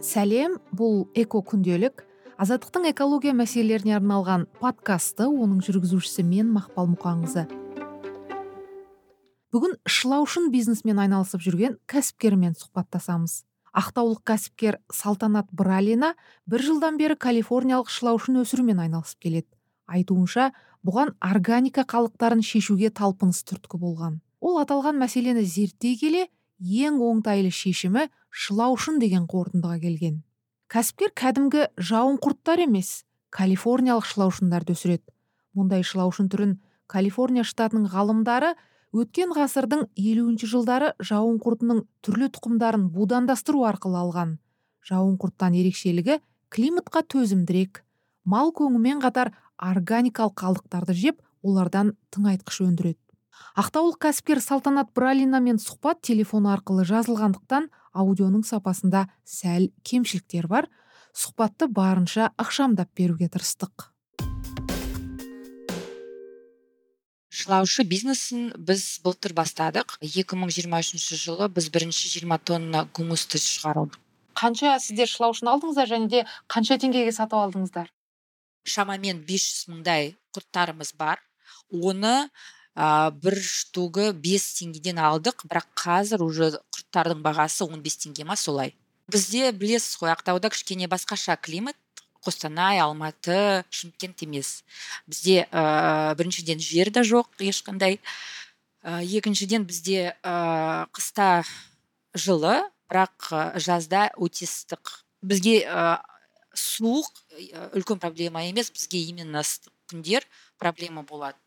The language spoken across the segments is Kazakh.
сәлем. Бұл эко күнделік. Азаттықтың экология мәселелеріне арналған подкасты оның жүргізушісі мен мақпал мұқаңқызы бүгін шылаушын бизнесмен айналысып жүрген кәсіпкермен сұхбаттасамыз. Ақтаулық кәсіпкер салтанат бралина бір жылдан бері калифорниялық шылаушын өсірумен айналысып келеді. Айтуынша бұған органика қалдықтарын шешуге талпыныс түрткі болған. Ол аталған мәселені зерттей келе ең оңтайлы шешімі шылаушын деген қорытындыға келген. Кәсіпкер кәдімгі жауын құрттар емес калифорниялық шылаушындарды өсіреді. Мұндай шылаушын түрін калифорния штатының ғалымдары өткен ғасырдың елуінші жылдары жауын құртының түрлі тұқымдарын будандастыру арқылы алған. Жауын құрттан ерекшелігі климатқа төзімдірек мал көңімен қатар органикалық қалдықтарды жеп олардан тыңайтқыш өндіреді. Ақтаулық кәсіпкер салтанат бралинамен сұхбат телефон арқылы жазылғандықтан аудионың сапасында сәл кемшіліктер бар. Сұхбатты барынша ықшамдап беруге тырыстық. Шылаушы бизнесін біз былтыр бастадық. 2023 жылы біз бірінші 20 тонна гумусты шығардық қанша сіздер шылаушыны алдыңыздар және де қанша теңгеге сатып алдыңыздар? Шамамен 500 мыңдай құрттарымыз бар. Оны ә, бір штугы бес теңгеден алдық. Бірақ қазір уже құрттардың бағасы 15 теңге ма солай. Бізде білесіз ғой ақтауда кішкене басқаша климат. Қостанай алматы шымкент емес. Бізде ә, біріншіден жер де жоқ ешқандай. Ә, екіншіден бізде ә, қыста жылы бірақ жазда өте ыстық. Бізге ә, суық үлкен проблема емес. Бізге именно ыстық күндер проблема болады.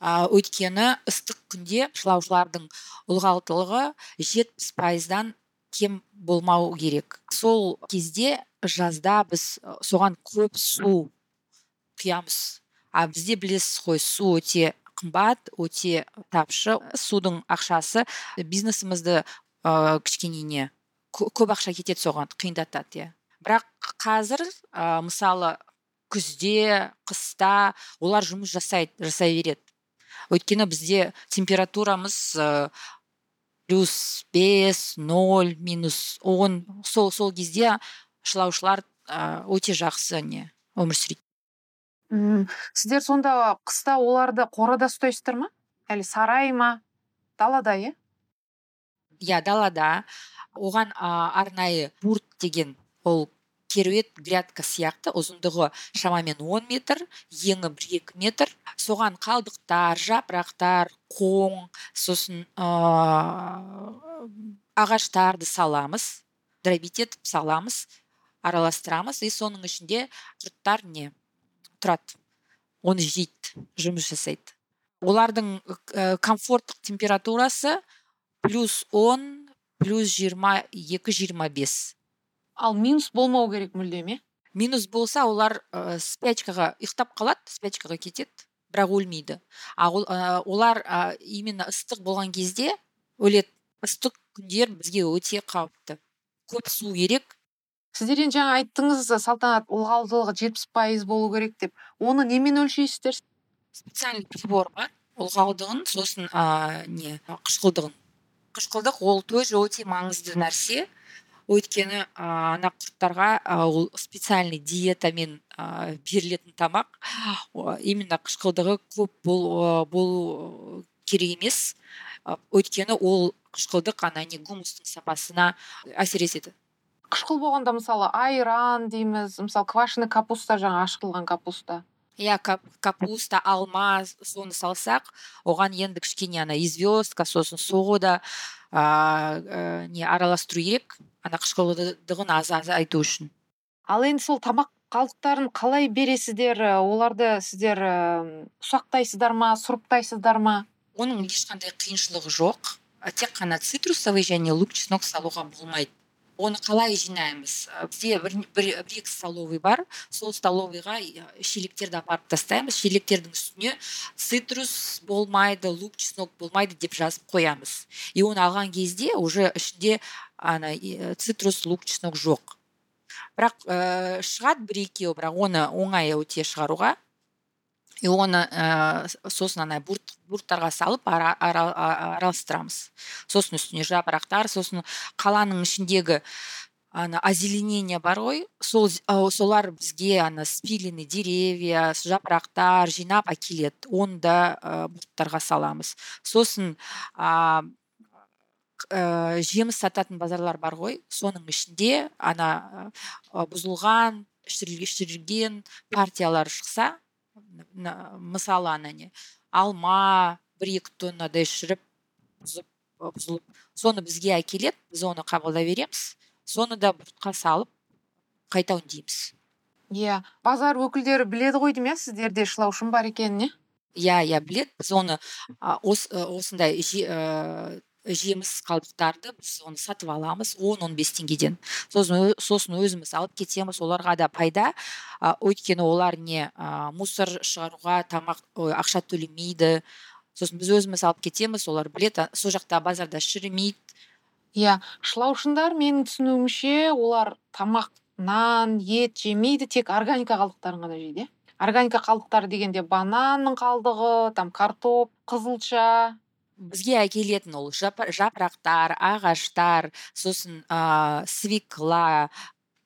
Өйткені ыстық күнде шылаушылардың ылғалдылығы жетпіс пайыздан кем болмау керек. Сол кезде жазда біз соған көп су құямыз. А бізде білесіз ғой су өте қымбат өте тапшы. Судың ақшасы бизнесімізді ә, кішкене не көп ақша кетеді соған қиындатады иә. Бірақ қазір ә, мысалы күзде қыста олар жұмыс жасайды жасай береді. Өйткені бізде температурамыз ә, плюс бес ноль минус он. Сол сол кезде шылаушылар ә, өте жақсы не өмір сүреді. Мм. Сіздер сонда қыста оларды қорада ұстайсыздар ма? Әлі сарай ма? Далада иә? Иә далада. Оған ә, арнайы бурт деген ол керует грядка сияқты ұзындығы шамамен 10 метр бір екі метр. Соған қалдықтар жапырақтар қоң сосын ә, ағаштарды саламыз дробить етіп саламыз араластырамыз и соның ішінде құрттар не? Тұрады. Оны жейді жұмыс жасайды. Олардың комфорттық температурасы плюс он плюс жиырма екі жиырма бес. Ал минус болмау керек мүлдем иә минус болса олар ә, спячкаға ұйықтап қалады спячкаға кетеді бірақ өлмейді. А олар ә, именно ыстық болған кезде өледі. Ыстық күндер бізге өте қауіпті. Көп су керек. Сіздер енді жаңа айттыңыз салтанат ылғалдылығы жетпіс пайыз болу керек деп. Оны немен өлшейсіздер? Специальный прибор бар. Ылғалдығын сосын ә, не қышқылдығын. Қышқылдық ол тоже өте маңызды нәрсе. Өйткені ана құрттарға ол специальный диетамен берілетін тамақ именно қышқылдығы көп бол, болу керек емес. Өйткені ол қышқылдық ана не гумустың сапасына әсер етеді қышқыл болғанда мысалы айран дейміз мысалы квашеный капуста жаңа ашытылған капуста. Иә капуста алма соны салсақ оған енді кішкене ана известка сосын сода ә, не араластыру керек ана қышқылдығын аз азайту үшін. Ал енді сол тамақ қалдықтарын қалай бересіздер? Оларды сіздер ұсақтайсыздар ма сұрыптайсыздар ма? Оның ешқандай қиыншылығы жоқ. Тек қана цитрусовый және лук чеснок салуға болмайды. Оны қалай жинаймыз? Бізде бір, бір, бір екі столовый бар сол столовыйға шелектерді апарып тастаймыз. Шелектердің үстіне цитрус болмайды лук чеснок болмайды деп жазып қоямыз. И оны алған кезде уже ішінде ана цитрус лук чеснок жоқ. Бірақ ә, шығады бір екеуі бірақ оны оңай өте шығаруға. И оны ә, сосын ана бурт, бурттарға салып ара, араластырамыз сосын үстіне жапырақтар сосын қаланың ішіндегі ана озеленение бар ғой сол солар бізге ана спиленный деревья жапырақтар жинап әкеледі. Оны да ә, бұлттарға саламыз. Сосын ә, жеміс сататын базарлар бар ғой. Соның ішінде ана ә, бұзылған шірілген партиялар шықса мысалы ана не алма бір екі тоннадай шіріп бұзып бұзылып соны бізге әкеледі біз оны қабылдай береміз соны да бұртқа салып қайта өңдейміз иә базар өкілдері біледі ғой деймін иә сіздерде шылаушын бар екенін иә иә біледі. Біз оны осындай жеміс қалдықтарды біз оны сатып аламыз он он бес теңгеден. Сосын, сосын өзіміз алып кетеміз оларға да пайда. Өйткені олар не ә, мусор шығаруға тамақ ақша төлемейді. Сосын біз өзіміз алып кетеміз олар біледі сол жақта базарда шірімейді. Иә шылаушындар менің түсінуімше олар тамақ нан ет жемейді тек органика қалдықтарын ғана жейді иә. Органика қалдықтары дегенде бананның қалдығы там картоп қызылша бізге әкелетін ол жапырақтар ағаштар сосын ә, свекла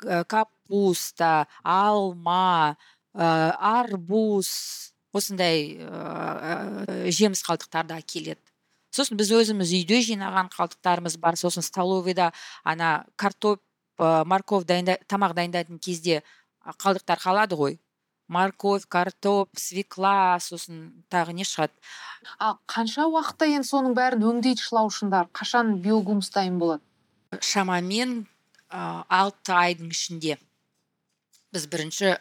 капуста алма ә, арбуз осындай ә, жеміс қалдықтарды әкеледі. Сосын біз өзіміз үйде жинаған қалдықтарымыз бар. Сосын столовыйда ана картоп ә, морковь дайында, тамақ дайындайтын кезде қалдықтар қалады ғой. Морковь картоп свекла сосын тағы не шығады. Ал қанша уақытта енді соның бәрін өңдейді шылаушындар? Қашан биогумус дайын болады? Шамамен ә, алты айдың ішінде. Біз бірінші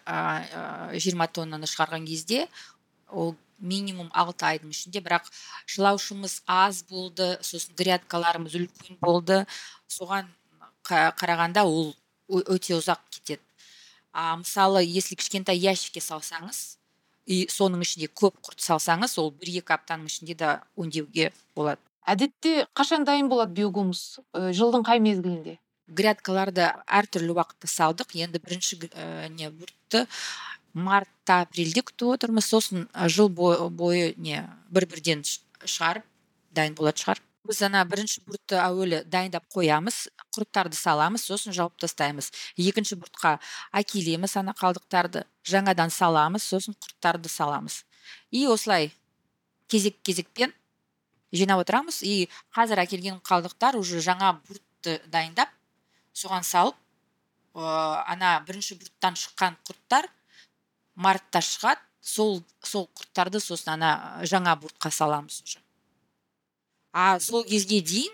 жиырма тоннаны шығарған кезде ол минимум алты айдың ішінде. Бірақ жылаушымыз аз болды сосын грядкаларымыз үлкен болды. Соған қарағанда ол өте ұзақ кетеді. А мысалы если кішкентай ящикке салсаңыз и соның ішінде көп құрт салсаңыз ол бір екі аптаның ішінде де өңдеуге болады. Әдетте қашан дайын болады биогумус? Жылдың қай мезгілінде? Грядкаларды әртүрлі уақытта салдық. Енді бірінші ә, не бұртты мартта апрельде күтіп отырмыз. Сосын жыл бойы не бір бірден шығарып дайын болатын шығар. Біз ана бірінші бұртты әуелі дайындап қоямыз құрттарды саламыз сосын жауып тастаймыз. Екінші бұртқа әкелеміз ана қалдықтарды жаңадан саламыз сосын құрттарды саламыз. И осылай кезек кезекпен жинап отырамыз. И қазір әкелген қалдықтар уже жаңа бұртты дайындап соған салып ә, ана бірінші бұрттан шыққан құрттар мартта шығады. Сол сол құрттарды сосын ана жаңа бұртқа саламыз уже. А сол кезге дейін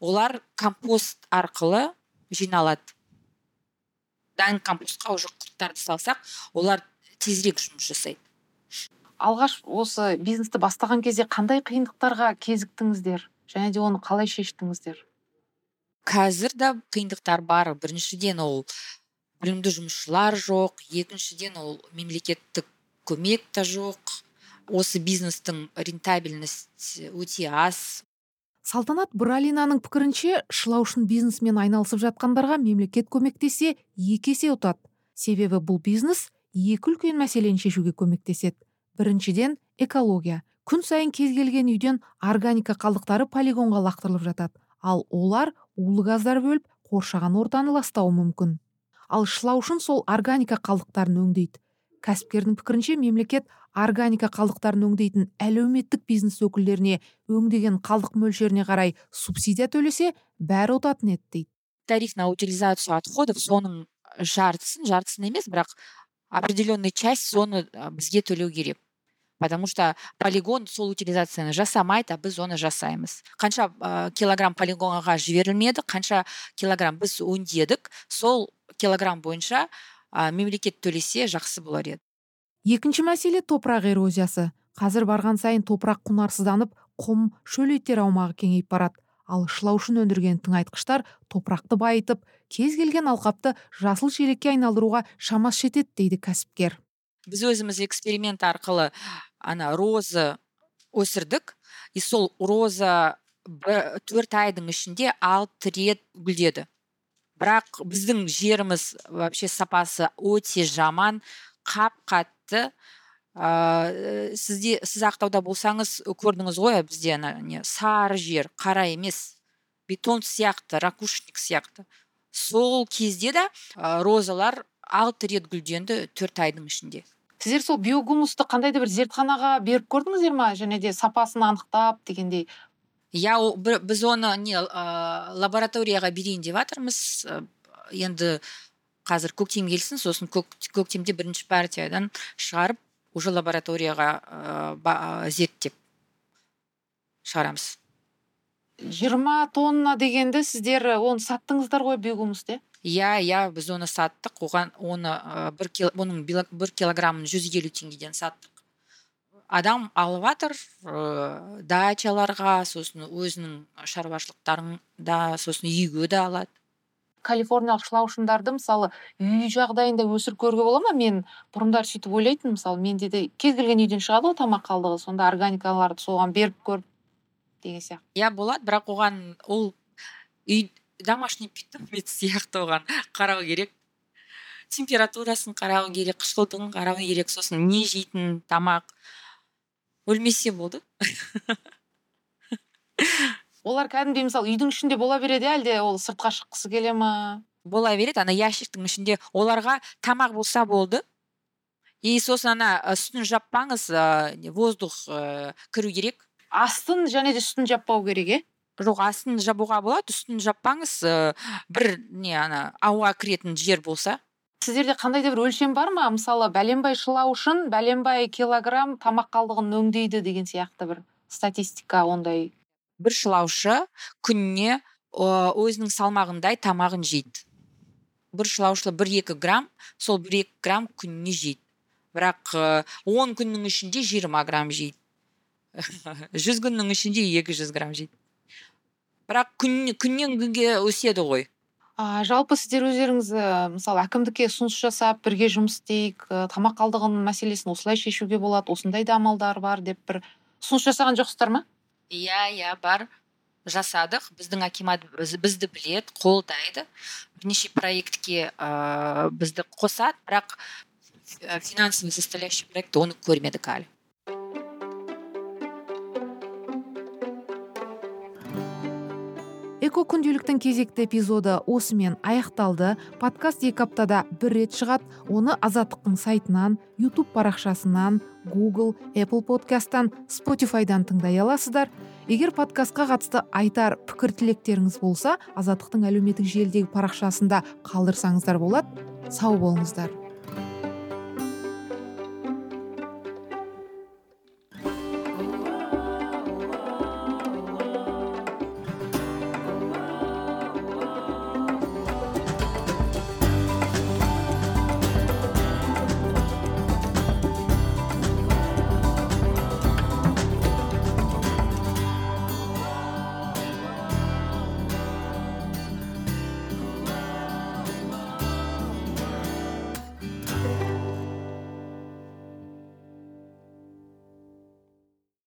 олар компост арқылы жиналады. Дайын компостқа уже құрттарды салсақ олар тезірек жұмыс жасайды. Алғаш осы бизнесті бастаған кезде қандай қиындықтарға кезіктіңіздер? Және де оны қалай шештіңіздер? Қазір да қиындықтар бар. Біріншіден ол білімді жұмысшылар жоқ. Екіншіден ол мемлекеттік көмек та жоқ. Осы бизнестің рентабельность өте аз. Салтанат бралинаның пікірінше шылаушын бизнесмен айналысып жатқандарға мемлекет көмектесе екі есе ұтады. Себебі бұл бизнес екі үлкен мәселені шешуге көмектеседі. Біріншіден экология. Күн сайын кез келген үйден органика қалдықтары полигонға лақтырылып жатады. Ал олар улы газдар бөліп қоршаған ортаны ластауы мүмкін. Ал шылаушын сол органика қалдықтарын өңдейді. Кәсіпкердің пікірінше мемлекет органика қалдықтарын өңдейтін әлеуметтік бизнес өкілдеріне өңдеген қалдық мөлшеріне қарай субсидия төлесе бәрі ұтатын еді дейді. Тариф на утилизацию отходов соның жартысын жартысын емес бірақ определенный часть соны бізге төлеу керек. Потому что полигон сол утилизацияны жасамайды а біз оны жасаймыз. Қанша ә, килограмм полигонға жіберілмеді қанша килограмм біз өңдедік сол килограмм бойынша ә, мемлекет төлесе жақсы болар еді. Екінші мәселе топырақ эрозиясы. Қазір барған сайын топырақ құнарсызданып құм шөлейттер аумағы кеңейіп барады. Ал шылаушын өндірген тыңайтқыштар топырақты байытып кез келген алқапты жасыл желекке айналдыруға шамасы жетеді дейді кәсіпкер. Біз өзіміз эксперимент арқылы ана роза өсірдік. И сол роза төрт айдың ішінде алты рет гүлдеді. Бірақ біздің жеріміз вообще сапасы өте жаман қап қатты ә, сізде сіз ақтауда болсаңыз көрдіңіз ғой бізде ана не сары жер қара емес бетон сияқты ракушник сияқты. Сол кезде да ә, розалар алты рет гүлденді төрт айдың ішінде. Сіздер сол биогумусты қандай да бір зертханаға беріп көрдіңіздер ма? Және де сапасын анықтап дегендей. Иә біз оны не ә, лабораторияға берейін деп жатырмыз енді қазір көктем келсін сосын көк, көктемде бірінші партиядан шығарып уже лабораторияға ә, зерттеп шығарамыз. Жиырма тонна дегенді сіздер оны саттыңыздар ғой биогумусты иә иә біз оны саттық. Оған оны бір кил, оның бір килограммын жүз елу теңгеден саттық. Адам алып жатыр ә, дачаларға сосын өзінің шаруашылықтарында сосын үйге де алады. Калифорниялық шылаушындарды мысалы үй жағдайында өсіріп көруге бола ма? Мен бұрындары сөйтіп ойлайтынмын мысалы менде де кез келген үйден шығады ғой тамақ қалдығы сонда органикаларды соған беріп көріп деген сияқты. Иә болады бірақ оған ол үй домашний питомец сияқты оған қарау керек. Температурасын қарау керек қышқылтығын қарау керек сосын не жейтін тамақ өлмесе болды. Олар кәдімгідей мысалы үйдің ішінде бола береді әлде ол сыртқа шыққысы келе ма? Бола береді ана ящиктің ішінде. Оларға тамақ болса болды. И сосын ана үстін жаппаңыз воздух кіру керек. Астын және де үстін жаппау керек иә жоқ астын жабуға болады үстін жаппаңыз бір не ана ауа кіретін жер болса. Сіздерде қандай да бір өлшем бар ма? мысалы бәленбай шылау үшін бәленбай килограмм тамақ қалдығын өңдейді деген сияқты бір статистика ондай. Бір шылаушы күніне өзінің салмағындай тамағын жейді. Бір шылаушы бір екі грамм сол бір екі грамм күніне жейді. Бірақ он күннің ішінде жиырма грамм жейді. Жүз күннің ішінде екі жүз грамм жейді. Бірақ күн, күннен күнге өседі ғой. А, жалпы сіздер өздеріңіз мысалы әкімдікке ұсыныс жасап бірге жұмыс істейік тамақ қалдығының мәселесін осылай шешуге болады осындай да амалдар бар деп бір ұсыныс жасаған жоқсыздар ма? Иә иә бар. Жасадық. Біздің акимат бізді білет қолдайды. Бірнеше проектке ә, бізді қосады. Бірақ финансовый составляющий проект оны көрмедік әлі. Эко күнделіктің кезекті эпизоды осымен аяқталды. Подкаст екі аптада бір рет шығады. Оны азаттықтың сайтынан YouTube парақшасынан google apple подкасттан спотифайдан тыңдай аласыздар. Егер подкастқа қатысты айтар пікір тілектеріңіз болса азаттықтың әлеуметтік желідегі парақшасында қалдырсаңыздар болады. Сау болыңыздар.